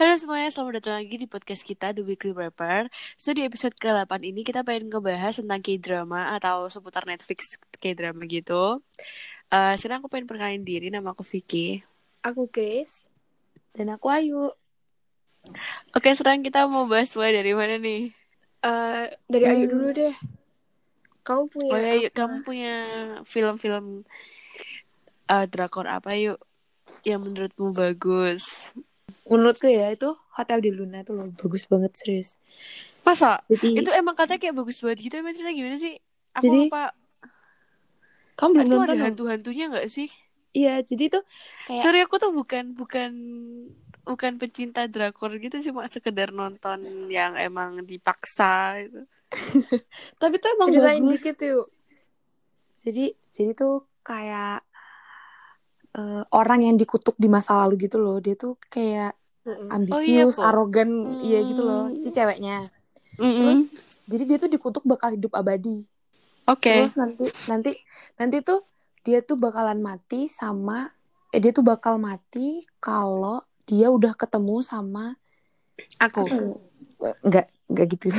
Halo semuanya, selamat datang lagi di podcast kita The Weekly Rapper. So di episode ke-8 ini kita pengen ngebahas tentang K-drama atau seputar Netflix K-drama gitu. Eh sekarang aku pengen perkenalin diri, nama aku Vicky. Aku Grace. Dan aku Ayu. Oke, sekarang kita mau bahas mulai dari mana nih? Eh dari Ayu dulu deh. Kamu punya Oh ya, yuk, kamu punya film-film eh, drakor apa yuk yang menurutmu bagus? Menurutku ya itu Hotel di Luna tuh loh bagus banget serius. Masa? Jadi Itu emang katanya kayak bagus banget gitu, emang cerita gimana sih? Aku Jadi, lupa. kamu belum Itu nonton ada hantu-hantunya gak sih? Iya, jadi tuh kayak Sorry aku tuh bukan bukan bukan pecinta drakor gitu cuma sekedar nonton yang emang dipaksa gitu. tapi tuh emang Ceritain bagus. dikit yuk. Jadi jadi tuh kayak eh, orang yang dikutuk di masa lalu gitu loh. Dia tuh kayak Ambisius, Po. arogan, iya gitu loh Hmm. si ceweknya. Mm-mm. Terus jadi dia tuh dikutuk bakal hidup abadi. Oke. Terus nanti nanti nanti tuh dia tuh bakalan mati sama eh dia tuh bakal mati kalau dia udah ketemu sama Aku. Enggak enggak gitu.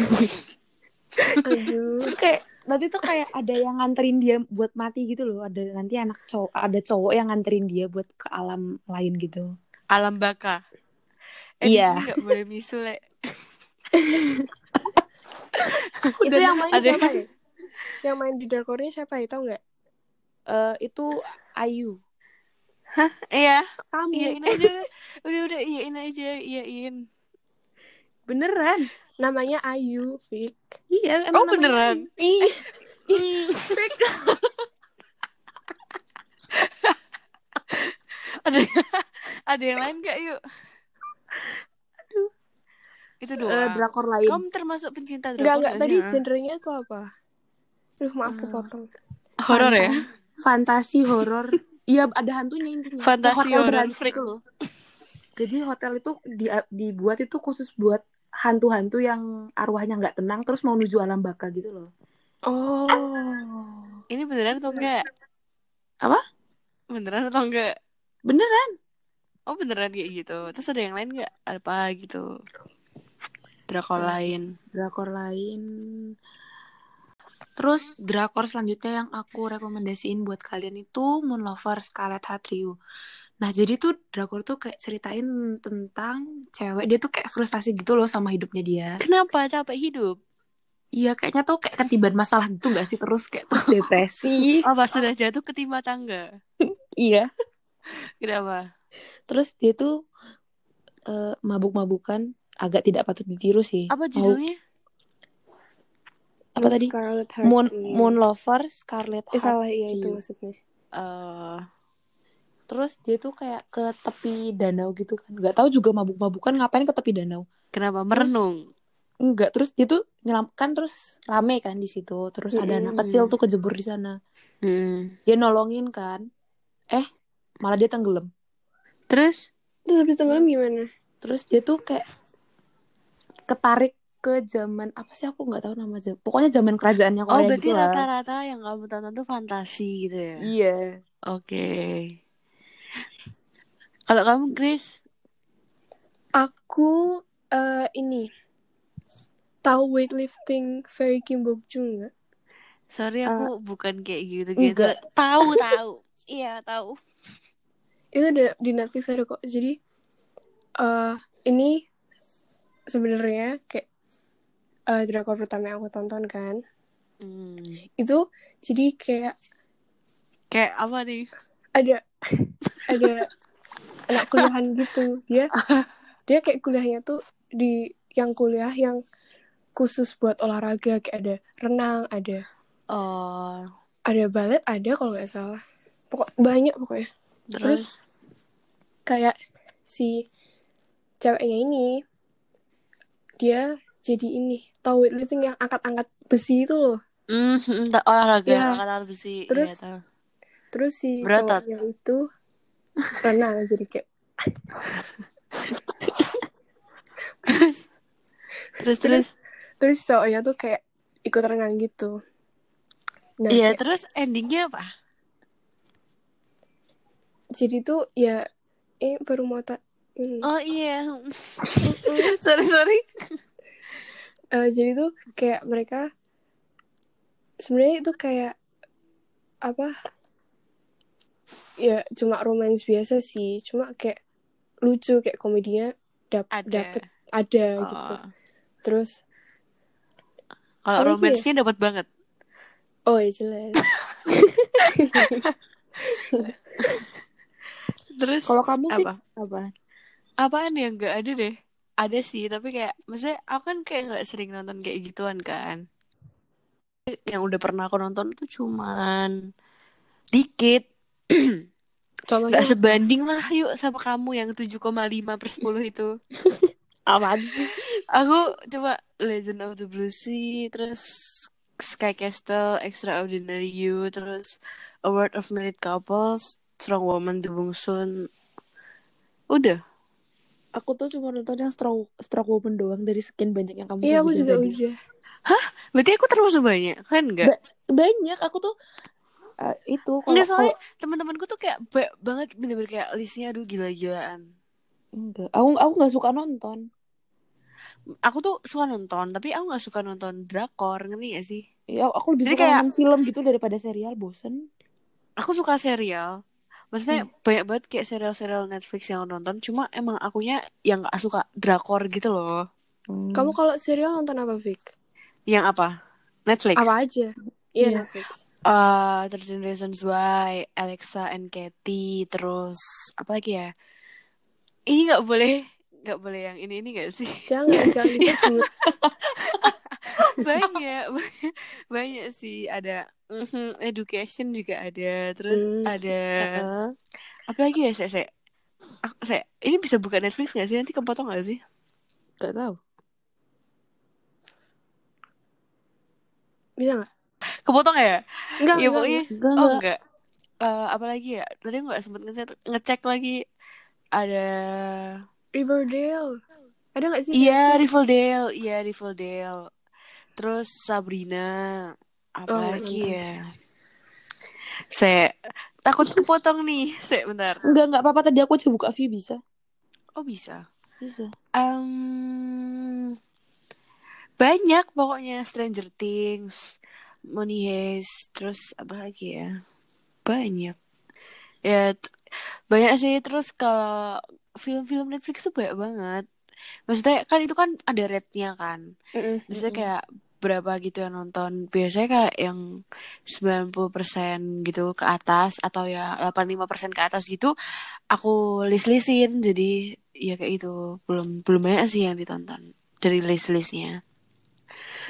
Aduh. Kayak nanti tuh kayak ada yang nganterin dia buat mati gitu loh. Ada nanti anak cowok ada cowok yang nganterin dia buat ke alam lain gitu. Alam baka. Eh, Iya. sini gak boleh misu, Le. Itu yang main ada- siapa ya? Yang main di Darkornya siapa ya? Tahu nggak? Eh itu Ayu. Iya, Kamu. iyain aja. Udah, udah, iyain aja, iyain. Beneran? Namanya Ayu, Vic. Iya, Oh, emang namanya beneran? Ih, ada ada yang lain gak yuk? Itu Ayu. doang. Eh, drakor lain. Kamu termasuk pencinta drakor enggak enggak gak tadi sih? genrenya itu apa? Duh, maaf Eh, kepotong. Horor ya? Fantasi horor. Iya, ada hantunya intinya. Fantasi horor freak. loh. Jadi hotel itu di, dibuat itu khusus buat hantu-hantu yang arwahnya nggak tenang terus mau menuju alam baka gitu loh. Oh. Ini beneran atau enggak? Apa? Beneran atau enggak? Beneran? Oh beneran kayak gitu. Terus ada yang lain nggak? Apa gitu? Drakor Eh, lain. drakor lain. Terus drakor selanjutnya yang aku rekomendasiin buat kalian itu Moon Lover Scarlet Heart Ryu. Nah jadi tuh drakor tuh kayak ceritain tentang cewek dia tuh kayak frustasi gitu loh sama hidupnya dia. Kenapa capek hidup? Iya kayaknya tuh kayak ketiban masalah gitu gak sih terus kayak terus depresi. Apa sudah jatuh ketimpa tangga? iya. Kenapa? Terus dia tuh eh, mabuk-mabukan agak tidak patut ditiru sih. Apa Mau- judulnya? apa tadi? Scarlet Heart. Moon Iya. Moon Lover Scarlet Eh, Heart. salah iya itu maksudnya. Eh, Terus dia tuh kayak ke tepi danau gitu kan. Gak tahu juga mabuk-mabukan ngapain ke tepi danau. kenapa merenung? Enggak, terus dia tuh nyelam kan terus rame kan di situ. Terus ada anak kecil tuh kejebur di sana. Hmm. Dia nolongin kan. Eh, malah dia tenggelam. Terus? Terus habis tenggelam gimana? Terus dia tuh kayak ketarik ke zaman apa sih aku nggak tahu nama zaman. Pokoknya zaman kerajaannya Oh Korea berarti gitu lah. rata-rata yang kamu tonton tuh fantasi gitu ya? Iya. Oke. Kalau kamu Chris? Aku eh ini tahu weightlifting Ferry Kim Bok Jung nggak? Sorry aku bukan kayak gitu-gitu. enggak. Tahu tahu. Iya tahu. Itu ada di Netflix ada kok. Jadi eh ini sebenarnya kayak eh drakor pertama yang aku tonton kan. Hmm. Itu jadi kayak Kayak apa nih? ada ada anak kuliahan gitu. Dia dia kayak kuliahnya tuh di yang kuliah yang khusus buat olahraga kayak ada renang, ada Oh, ada balet, ada kalau nggak salah. Pokok banyak pokoknya. terus? Kayak si ceweknya ini dia jadi ini tahu weightlifting yang angkat-angkat besi itu loh entah olahraga Iya. angkat besi. Terus? Iya, tahu. terus si Berotot. cowoknya itu renang jadi kayak terus terus terus terus cowoknya tuh kayak ikut renang gitu nah iya kayak- terus endingnya apa jadi tuh ya eh baru mau tak. Oh iya. sorry sorry. Eh, jadi tuh kayak mereka sebenarnya itu kayak apa ya cuma romance biasa sih cuma kayak lucu kayak komedinya dap Ada. dapet ada gitu Oh. terus Kalau ya? romansnya dapat banget. oh ya jelas Terus Kalau kamu sih apa? apa? Apaan yang nggak ada deh? Ada sih, tapi kayak maksudnya aku kan kayak nggak sering nonton kayak gituan kan. Yang udah pernah aku nonton tuh cuman dikit. contohnya Gak sebanding lah yuk sama kamu yang 7,5 per 10 itu. Sih? Aku coba Legend of the Blue Sea, terus Sky Castle, Extraordinary You, terus A World of Married Couples, Strong Woman, Bong Soon. Udah. Aku tuh cuma nonton yang stroke, stroke woman doang dari sekian banyak yang kamu iya aku juga tadi. udah Berarti aku termasuk banyak, kan enggak? Ba- Banyak, aku tuh eh, itu kalau Enggak soalnya kalau- teman-temanku tuh kayak banyak banget bener-bener kayak listnya aduh gila-gilaan. enggak. Aku aku nggak suka nonton. Aku tuh suka nonton, tapi aku nggak suka nonton drakor, ngerti gak sih? Ya, aku lebih Jadi suka kayak- nonton film gitu daripada serial, bosen. Aku suka serial. Maksudnya banyak banget kayak serial-serial Netflix yang aku nonton, cuma emang akunya yang nggak suka drakor gitu loh. Hmm. kamu kalau serial nonton apa Vic Yang apa? Netflix. apa aja iya Iya. Netflix Uh, 13 Reasons Why, Alexa and Katie, terus apa lagi ya? Ini nggak boleh, nggak boleh yang ini ini nggak sih? jangan jangan disebut banyak, banyak, sih. Ada mhm, education juga ada, terus Hmm. ada Heeh. apa lagi ya? Saya, saya, aku- saya, ini bisa buka Netflix nggak sih? Nanti kepotong nggak sih? Gak tahu. bisa nggak Kepotong ya? enggak ya enggak, pokoknya. Enggak, Oh enggak. enggak. Eh, apa lagi ya? Tadi nggak sempet ngecek, ngecek lagi. Ada Riverdale ada nggak sih Iya? Riverdale. Iya, Riverdale. Terus Sabrina. Apa Oh, nonton. ya? Saya takut kepotong nih. Saya bentar. Enggak, enggak apa-apa tadi aku coba buka view bisa. Oh, bisa. Bisa. Em, banyak pokoknya Stranger Things, Money Heist, terus apa lagi ya? Banyak. Ya, banyak sih. Terus kalau film-film Netflix tuh banyak banget. Maksudnya kan itu kan ada rate-nya kan. Mm-mm. Biasanya kayak berapa gitu yang nonton. Biasanya kayak yang 90% gitu ke atas atau ya 85% ke atas gitu aku list-listin. Jadi ya kayak itu. Belum belum banyak sih yang ditonton dari list-listnya.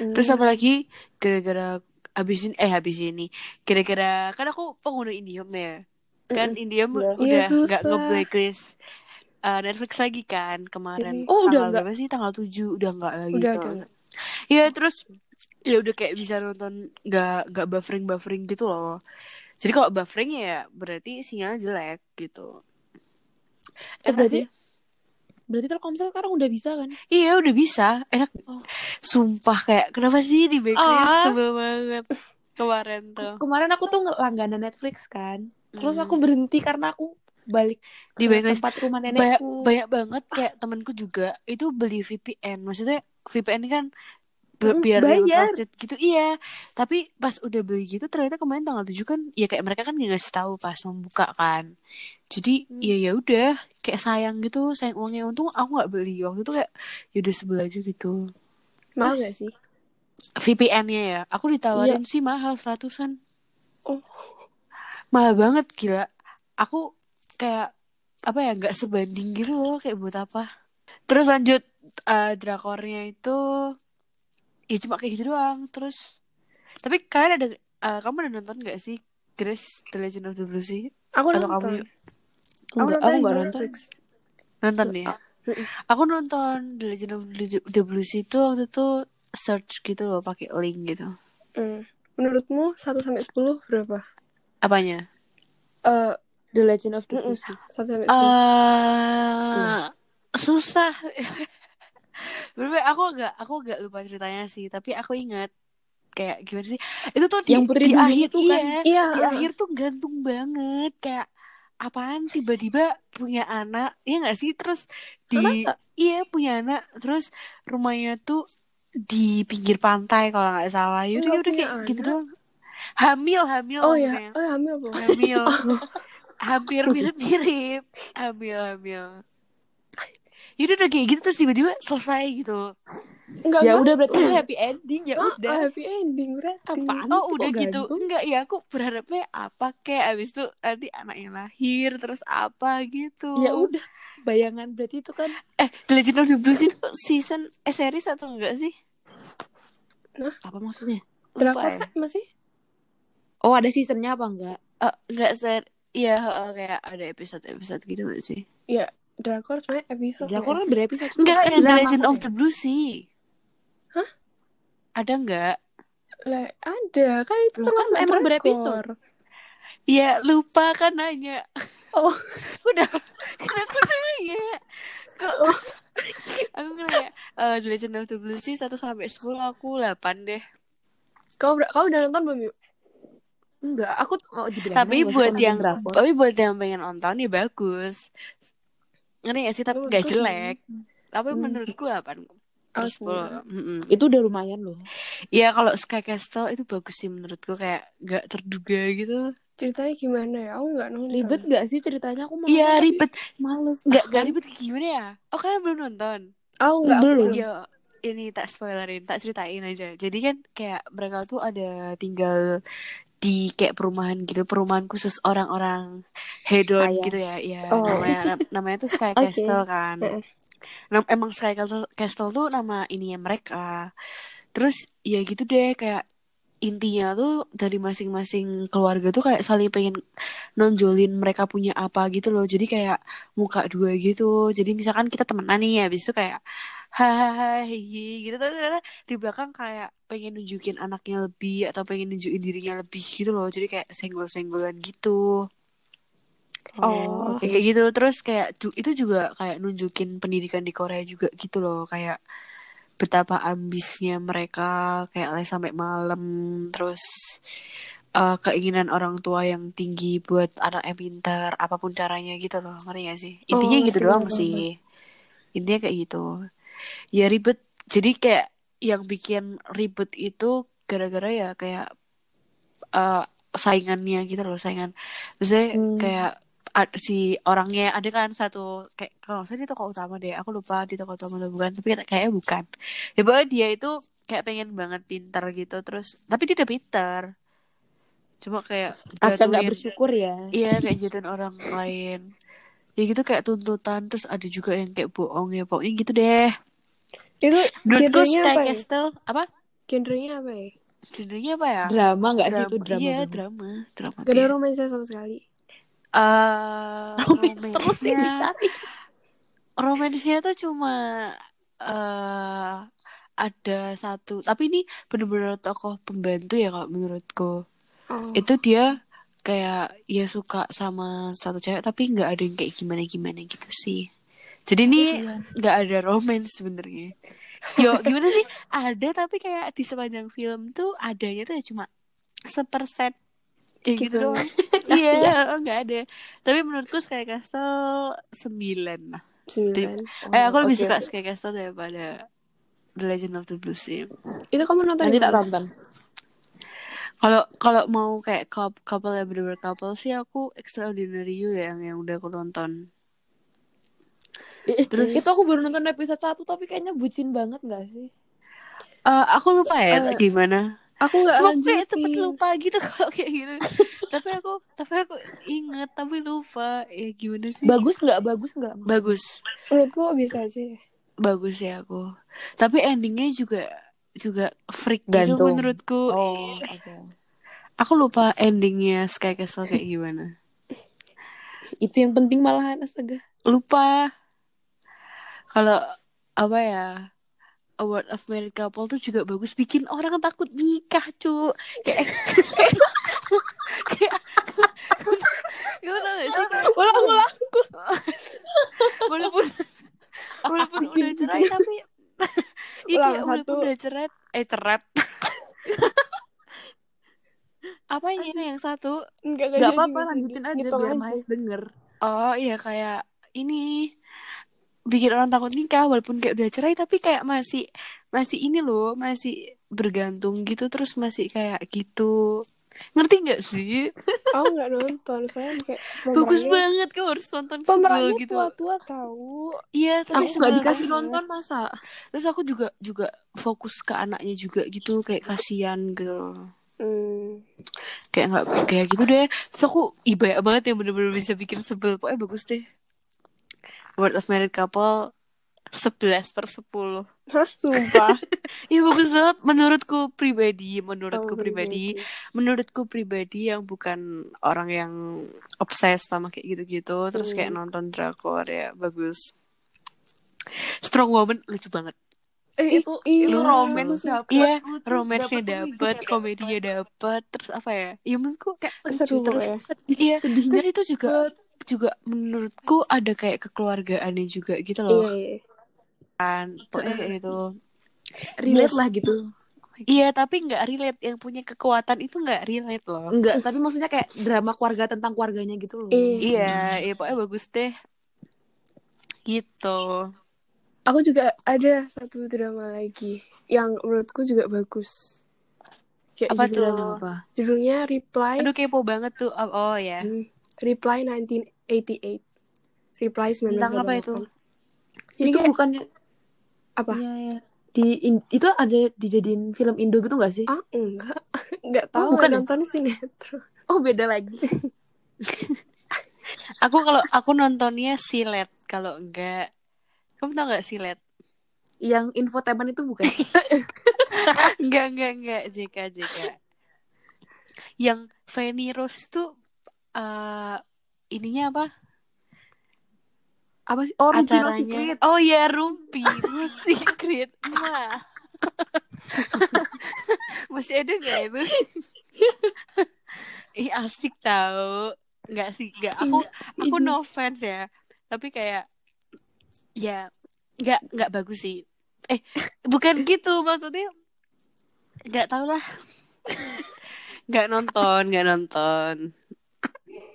Hmm. Terus apalagi gara-gara habis ini eh habis ini gara-gara kan aku pengguna Indihome ya. Kan Indihome Iya. udah Iya, nggak susah. nge-blacklist uh, Netflix lagi kan kemarin. Jadi- Oh, udah tanggal nggak? berapa sih? Tanggal 7 udah nggak lagi. udah ada Iya terus ya udah kayak bisa nonton nggak nggak buffering buffering gitu loh. Jadi kalau buffering ya berarti sinyalnya jelek gitu. Eh, Enak berarti sih. berarti Telkomsel sekarang udah bisa kan? Iya udah bisa enak. Oh. Sumpah kayak kenapa sih di backlist Ah. sebel banget kemarin tuh. Kemarin aku tuh langganan Netflix kan. Terus Hmm. aku berhenti karena aku balik Di backlist. tempat rumah banyak nenekku. banyak banget kayak temanku juga. Itu beli VPN. Maksudnya VPN kan bi- biar bayar. gitu. Iya. Tapi pas udah beli gitu ternyata kemarin tanggal 7 kan ya kayak mereka kan nggak ngasih tahu pas membuka kan. Jadi Hmm. ya ya udah. Kayak sayang gitu sayang uangnya. Untung aku nggak beli. Waktu itu kayak ya udah sebelah aja gitu. Mahal nggak sih? VPN-nya ya? Aku ditawarin sih mahal seratusan. Oh. Mahal banget gila. Aku kayak apa ya nggak sebanding gitu loh kayak buat apa. Terus lanjut eh, drakornya itu ya cuma kayak gitu doang terus. Tapi kalian ada eh, kamu udah nonton nggak sih Grace The Legend of the Blue Sea aku Atau nonton. kamu- aku nonton aku nggak nonton. Nonton ya? Mm-mm. aku nonton The Legend of the Blue Sea itu waktu itu search gitu loh pakai link gitu. Hmm. menurutmu 1 sampai 10 berapa? Apanya? Eh The Legend of the Mm-mm. Blue Sea. 1 sampai 10 eh susah Bener aku agak aku agak lupa ceritanya sih tapi aku ingat kayak gimana sih itu tuh di, Yang Putri di akhir itu kan? iya iya di akhir tuh gantung banget kayak apaan tiba-tiba punya anak ya nggak sih terus di Masa? iya punya anak terus rumahnya tuh di pinggir pantai kalau nggak salah yaudah yaudah kayak gitu anak? doang hamil hamil Oh ya, oh hamil belum? hamil hampir mirip-mirip hamil hamil yaudah udah kayak gitu terus tiba-tiba selesai gitu Enggak, Ya enggak. udah berarti happy ending ya Oh, udah. happy ending berarti. Apaan oh udah gitu gantung? enggak ya aku berharapnya apa kayak abis itu nanti anaknya lahir terus apa gitu Ya udah. Bayangan berarti itu kan eh The Legend of the Blues itu season eh series atau enggak sih apa maksudnya? Drakor Lupa ya? masih? Oh ada seasonnya apa enggak? Eh, enggak ser Iya, heeh, kayak ada episode-episode gitu gak sih? Ya, drakor sebenarnya episode. Drakor kan berepisode. Enggak, Kan yang The Legend of the Blues sih. Hah? Ada enggak? Lah, ada kan itu Loh, kan emang drakor. berepisode. Iya, lupa kan nanya. Oh, Udah, kan aku nanya. Kok aku nanya, eh The Legend of the Blues sih 1 sampai 10 aku 8 deh. kau kau udah nonton belum yuk? Enggak, aku tuh mau dibilang Tapi buat yang drakor. tapi buat yang pengen nonton ya bagus. Ngerti gak sih? Tapi Oh, gak jelek. Tapi Hmm. menurutku 8 per Oh, 10. Mm-mm. itu udah lumayan loh. Ya kalau Sky Castle itu bagus sih menurutku kayak gak terduga gitu. Ceritanya gimana ya? Aku nggak nonton. Ribet nggak sih ceritanya aku mau Iya ribet, males. nggak Ah, nggak ribet kayak gimana ya? Oh kalian belum nonton? Aku nggak Belum. Yo, ini tak spoilerin, tak ceritain aja. Jadi kan kayak mereka tuh ada tinggal di kayak perumahan gitu, perumahan khusus orang-orang hedon Kaya. gitu ya. Ya Oh. namanya nam- namanya tuh Sky. Castle kan. Nam- emang Sky Castle, Castle tuh nama ininya mereka. Terus ya gitu deh kayak intinya tuh dari masing-masing keluarga tuh kayak saling pengen nonjolin mereka punya apa gitu loh. Jadi kayak muka dua gitu. Jadi misalkan kita temenan nih habis itu kayak hahaha hihi gitu. Tapi ternyata di belakang kayak pengen nunjukin anaknya lebih atau pengen nunjukin dirinya lebih gitu loh. Jadi kayak senggol-senggolan gitu. Oh. Kayak gitu. Terus kayak itu juga kayak nunjukin pendidikan di Korea juga gitu loh. Kayak betapa ambisnya mereka kayak les sampai malam. Terus eh, keinginan orang tua yang tinggi buat anaknya pintar apa pun caranya gitu loh. Ngerti gak sih? Intinya Oh, gitu doang sih. intinya kayak gitu ya ribet. Jadi kayak yang bikin ribet itu gara-gara ya kayak eh, saingannya gitu loh saingan. Maksudnya Hmm. kayak si orangnya ada kan satu kayak kalau salah di tokoh utama deh aku lupa di tokoh utama atau bukan tapi kayak- kayaknya bukan. Ya pokoknya dia itu kayak pengen banget pintar gitu terus tapi dia udah pintar cuma kayak Agak nggak bersyukur ya. iya kayak jatuhin orang lain. Ya gitu kayak tuntutan terus ada juga yang kayak bohong ya pokoknya gitu deh Itu menurutku Sky apa ya? Castle apa Genrenya apa ya? genrenya apa ya Drama nggak sih itu Drama. iya drama drama Gak ada romansa sama sekali. Eh, terus romansnya yang dicari. romansnya tuh cuma eh ada satu tapi ini bener-bener tokoh pembantu ya kalau menurutku Oh. itu dia kayak ya suka sama satu cewek tapi nggak ada yang kayak gimana gimana gitu sih jadi ini nggak ada romance sebenarnya yo gimana sih ada tapi kayak di sepanjang film tuh adanya tuh ya cuma sepersen kayak gitu Gitu. doang iya nggak ada tapi menurutku Sky Castle sembilan lah Sembilan. eh aku lebih suka oke. Sky Castle daripada The Legend of the Blue sih Itu kamu nonton Nanti di tak mana? tonton. Kalau kalau mau kayak couple, yang bener couple sih aku Extraordinary You ya yang yang udah aku nonton. Terus- itu aku baru nonton episode 1 tapi kayaknya bucin banget nggak sih? Eh aku lupa ya Eh, gimana. Aku nggak lanjutin. kayak cepet lupa gitu kalau kayak gitu. tapi aku tapi aku inget tapi lupa. Ya gimana sih? Bagus nggak? Bagus nggak? Bagus. Menurutku bisa aja. Bagus ya aku. Tapi endingnya juga juga freak gitu menurutku. Oh, oke. Aku lupa endingnya Sky Castle kayak gimana. Itu yang penting malahan astaga. lupa kalau apa ya Award of Married Couple tuh juga bagus. Bikin orang takut nikah cu kayak kayak gak sih? Ulang ulang. walaupun walaupun udah cerai tapi iya kayak walaupun udah cerai eh cerat Apanya yang satu? Enggak Gak apa-apa lanjutin aja biar Mahes denger. Oh iya kayak ini bikin orang takut nikah walaupun kayak udah cerai tapi kayak masih masih ini loh masih bergantung gitu terus masih kayak gitu. Ngerti nggak sih? Oh nggak nonton, soalnya kayak bagus banget kamu harus nonton sebel Pemerannya gitu. tua-tua tahu. iya tapi Aku gak sebel dikasih nonton masa. terus aku juga juga fokus ke anaknya juga gitu kayak kasihan gitu. Hmm. kayak nggak kayak gitu deh. Terus aku ih banyak banget yang bener-bener bisa bikin sebel. Pokoknya bagus deh Word of Married Couple 11 per 10 Hah, sumpah. Iya bagus banget menurutku pribadi, menurutku Oh, pribadi, menurutku pribadi yang bukan orang yang obses sama kayak gitu-gitu, terus kayak Hmm. nonton drakor ya bagus. Strong Woman lucu banget. Eh, itu iya, lu romance dapet, Iya, lucu, romansnya dapet komedinya dapet, terus apa ya? Iya menurutku kayak lucu Seru terus. ya. Iya, terus itu juga juga menurutku ada kayak kekeluargaannya juga gitu loh Iya, iya. kan. Pokoknya kayak gitu. relate lah gitu. Iya, tapi nggak relate. Yang punya kekuatan itu nggak relate loh. Enggak, tapi maksudnya kayak drama keluarga tentang keluarganya gitu loh. Iya. Iya, iya pokoknya bagus deh. Gitu. Aku juga ada satu drama lagi yang menurutku juga bagus. Kayak Apa judul- tuh? Apa? Judulnya Reply Aduh kepo banget tuh. Oh, oh ya. Hmm, Reply 1988. Reply 1988. Tentang apa itu? Jadi itu kayak bukannya apa? Iya, iya. Di in- itu ada dijadiin film Indo gitu gak sih? Ah, enggak. Enggak Oh, tahu bukan nggak ya? nonton sinetron. Oh, beda lagi. Aku kalau aku nontonnya silet. Kalau enggak, kamu tau nggak silet? Yang infotainment itu bukan? enggak, enggak, enggak. JK, JK. Yang Fanny Rose tuh eh ininya apa? apa sih? Oh, Ruby No Acaranya. Secret. Oh ya, Rumpi No Secret. Nah. Masih ada nggak itu? Ih asik tau Nggak sih nggak aku aku no offense ya tapi kayak ya nggak nggak bagus sih eh bukan gitu maksudnya nggak tau lah nggak nonton nggak nonton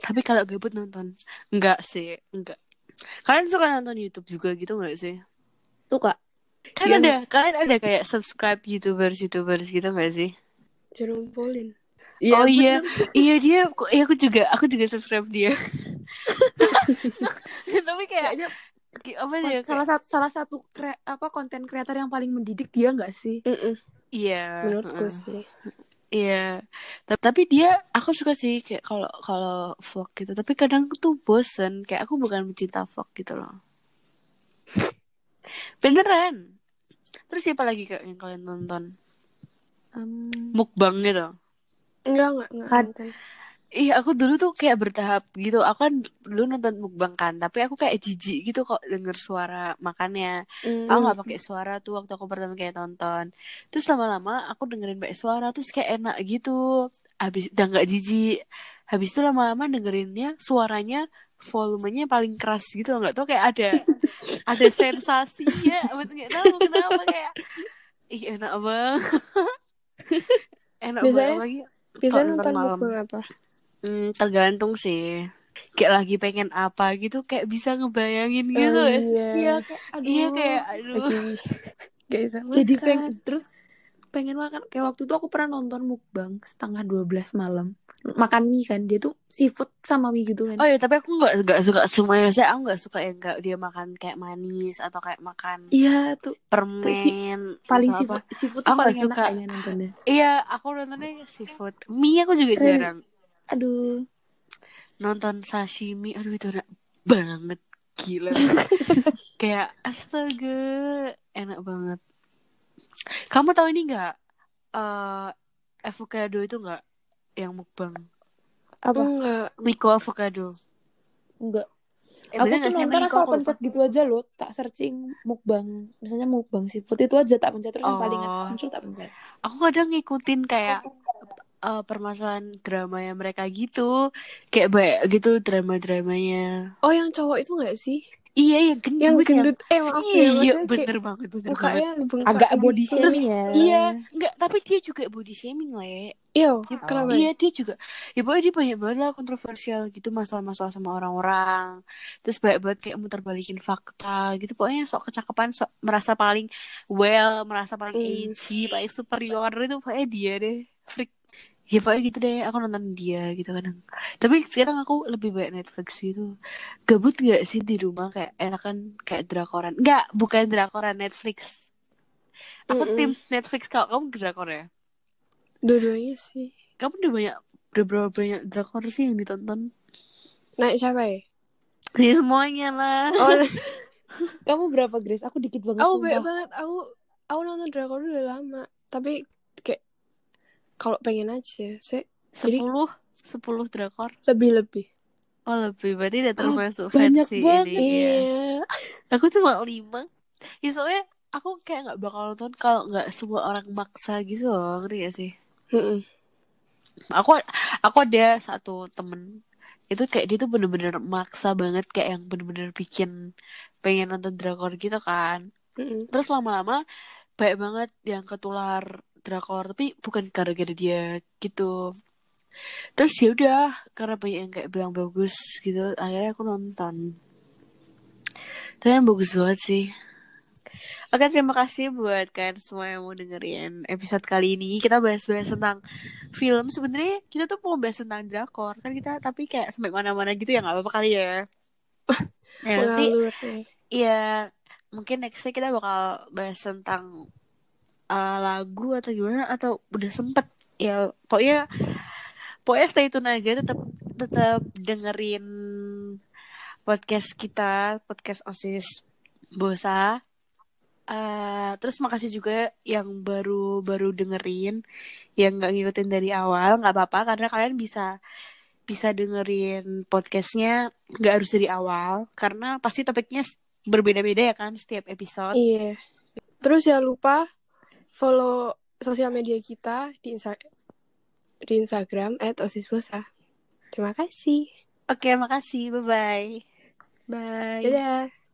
tapi kalau gabut nonton nggak sih nggak kalian suka nonton YouTube juga gitu nggak sih Suka. kan Yang- ada kalian ada kayak subscribe YouTubers YouTubers gitu nggak sih Jerome Pauline. oh iya, iya dia, iya aku juga, aku juga subscribe dia. Tapi kayak Kayaknya apa sih? ya, salah satu salah satu kre- apa konten kreator yang paling mendidik dia nggak sih? Mm-mm, Iya. Menurutku heeh. sih. Iya. Ta- Tapi dia, aku suka sih kayak kalau kalau vlog gitu. Tapi kadang tuh bosen. Kayak aku bukan pecinta vlog gitu loh. Beneran. Terus siapa lagi kak yang kalian nonton? Em, Mukbang gitu. Enggak, enggak, enggak Kad- Iya, aku dulu tuh kayak bertahap gitu. Aku kan dulu nonton mukbang kan, tapi aku kayak jijik gitu kok denger suara makannya. Mm. Aku nggak pakai suara tuh waktu aku pertama kayak tonton. Terus lama-lama aku dengerin pakai suara, terus kayak enak gitu. Habis udah nggak jijik. Habis itu lama-lama dengerinnya suaranya volumenya paling keras gitu nggak tau kayak ada ada sensasinya maksudnya tahu kenapa kayak ih enak banget enak Biasanya- banget lagi Biasanya nonton nonton malam. mukbang apa? Hmm, tergantung sih. Kayak lagi pengen apa gitu, kayak bisa ngebayangin gitu. Oh, ya. iya. Iya kayak aduh. Iya kayak aduh. Gak bisa Jadi pengen terus pengen makan kayak waktu itu aku pernah nonton mukbang setengah 12 malam makan mie kan dia tuh seafood sama mie gitu kan Oh ya, tapi aku nggak nggak suka semuanya. Saya aku nggak suka yang nggak dia makan kayak manis atau kayak makan iya tuh permen. paling atau seafood apa. seafood Aku tuh paling enak suka. Iya, aku nontonnya seafood. Mie aku juga Eh. Aduh Nonton sashimi, aduh itu enak banget. Gila. kayak astaga, enak banget. Kamu tahu ini nggak? Eh avocado itu nggak yang mukbang? apa Enggak. Miko avocado. enggak Eh, aku tuh nonton asal Aku pencet gitu aja loh tak searching mukbang misalnya mukbang seafood itu aja tak pencet terus yang paling Oh. atas muncul tak pencet Aku kadang ngikutin kayak eh, permasalahan drama yang mereka gitu. Kayak banyak gitu drama-dramanya. Oh, yang cowok itu enggak sih? Iya, yang gendut. Yang yang- gendut. Eh, maaf ya. Iya, bener kayak banget, bener banget. Mukanya bengkak agak gitu. body Terus- shaming ya Iya, enggak, tapi dia juga body shaming, Le. Iya, Dia- kenapa? Iya dia juga Ya pokoknya dia banyak banget lah kontroversial gitu Masalah-masalah sama orang-orang Terus banyak banget kayak muter balikin fakta gitu Pokoknya sok kecakapan Sok merasa paling well Merasa paling Hmm. edgy Paling superior itu Pokoknya dia deh Freak Ya pokoknya gitu deh Aku nonton dia gitu kadang Tapi sekarang aku lebih banyak Netflix gitu Gabut gak sih di rumah Kayak enakan Kayak drakoran Enggak bukan drakoran Netflix Aku Mm-mm. tim Netflix Kalau kamu drakor ya Dua-duanya sih. kamu udah banyak udah berapa banyak drakor sih yang ditonton Naik siapa ya? ya semuanya lah Oh, Kamu berapa Grace? Aku dikit banget aku sumpah. banyak banget. Aku aku nonton drakor udah lama. Tapi kayak kalau pengen aja, saya jadi sepuluh sepuluh drakor. Lebih-lebih. oh lebih. Berarti udah termasuk banyak versi banget. ini ya. Aku cuma lima. Ya soalnya aku kayak nggak bakal nonton kalau nggak semua orang maksa gitu loh. Ngerti gak sih? Mm-mm. aku aku ada satu temen. Itu kayak dia tuh bener-bener maksa banget. Kayak yang bener-bener bikin pengen nonton drakor gitu kan. Mm-mm. terus lama-lama banyak banget yang ketular drakor tapi bukan gara-gara dia gitu terus ya udah karena banyak yang kayak bilang bagus gitu akhirnya aku nonton tapi yang bagus banget sih Oke, terima kasih buat kalian semua yang mau dengerin episode kali ini. Kita bahas-bahas tentang film. Sebenarnya kita tuh mau bahas tentang drakor kan kita, tapi kayak sampai mana-mana gitu ya nggak apa-apa kali ya. ya nanti ya. Iya, mungkin nextnya kita bakal bahas tentang uh, lagu atau gimana atau udah sempet ya pokoknya pokoknya stay tune aja tetap tetap dengerin podcast kita podcast osis bosa Eh, terus makasih juga yang baru baru dengerin yang nggak ngikutin dari awal nggak apa-apa karena kalian bisa bisa dengerin podcastnya nggak harus dari awal karena pasti topiknya berbeda-beda ya kan setiap episode. Iya. Terus jangan lupa follow sosial media kita di Insta di Instagram @osisbosa. Terima kasih. Oke, makasih. Bye-bye. Bye. Dadah.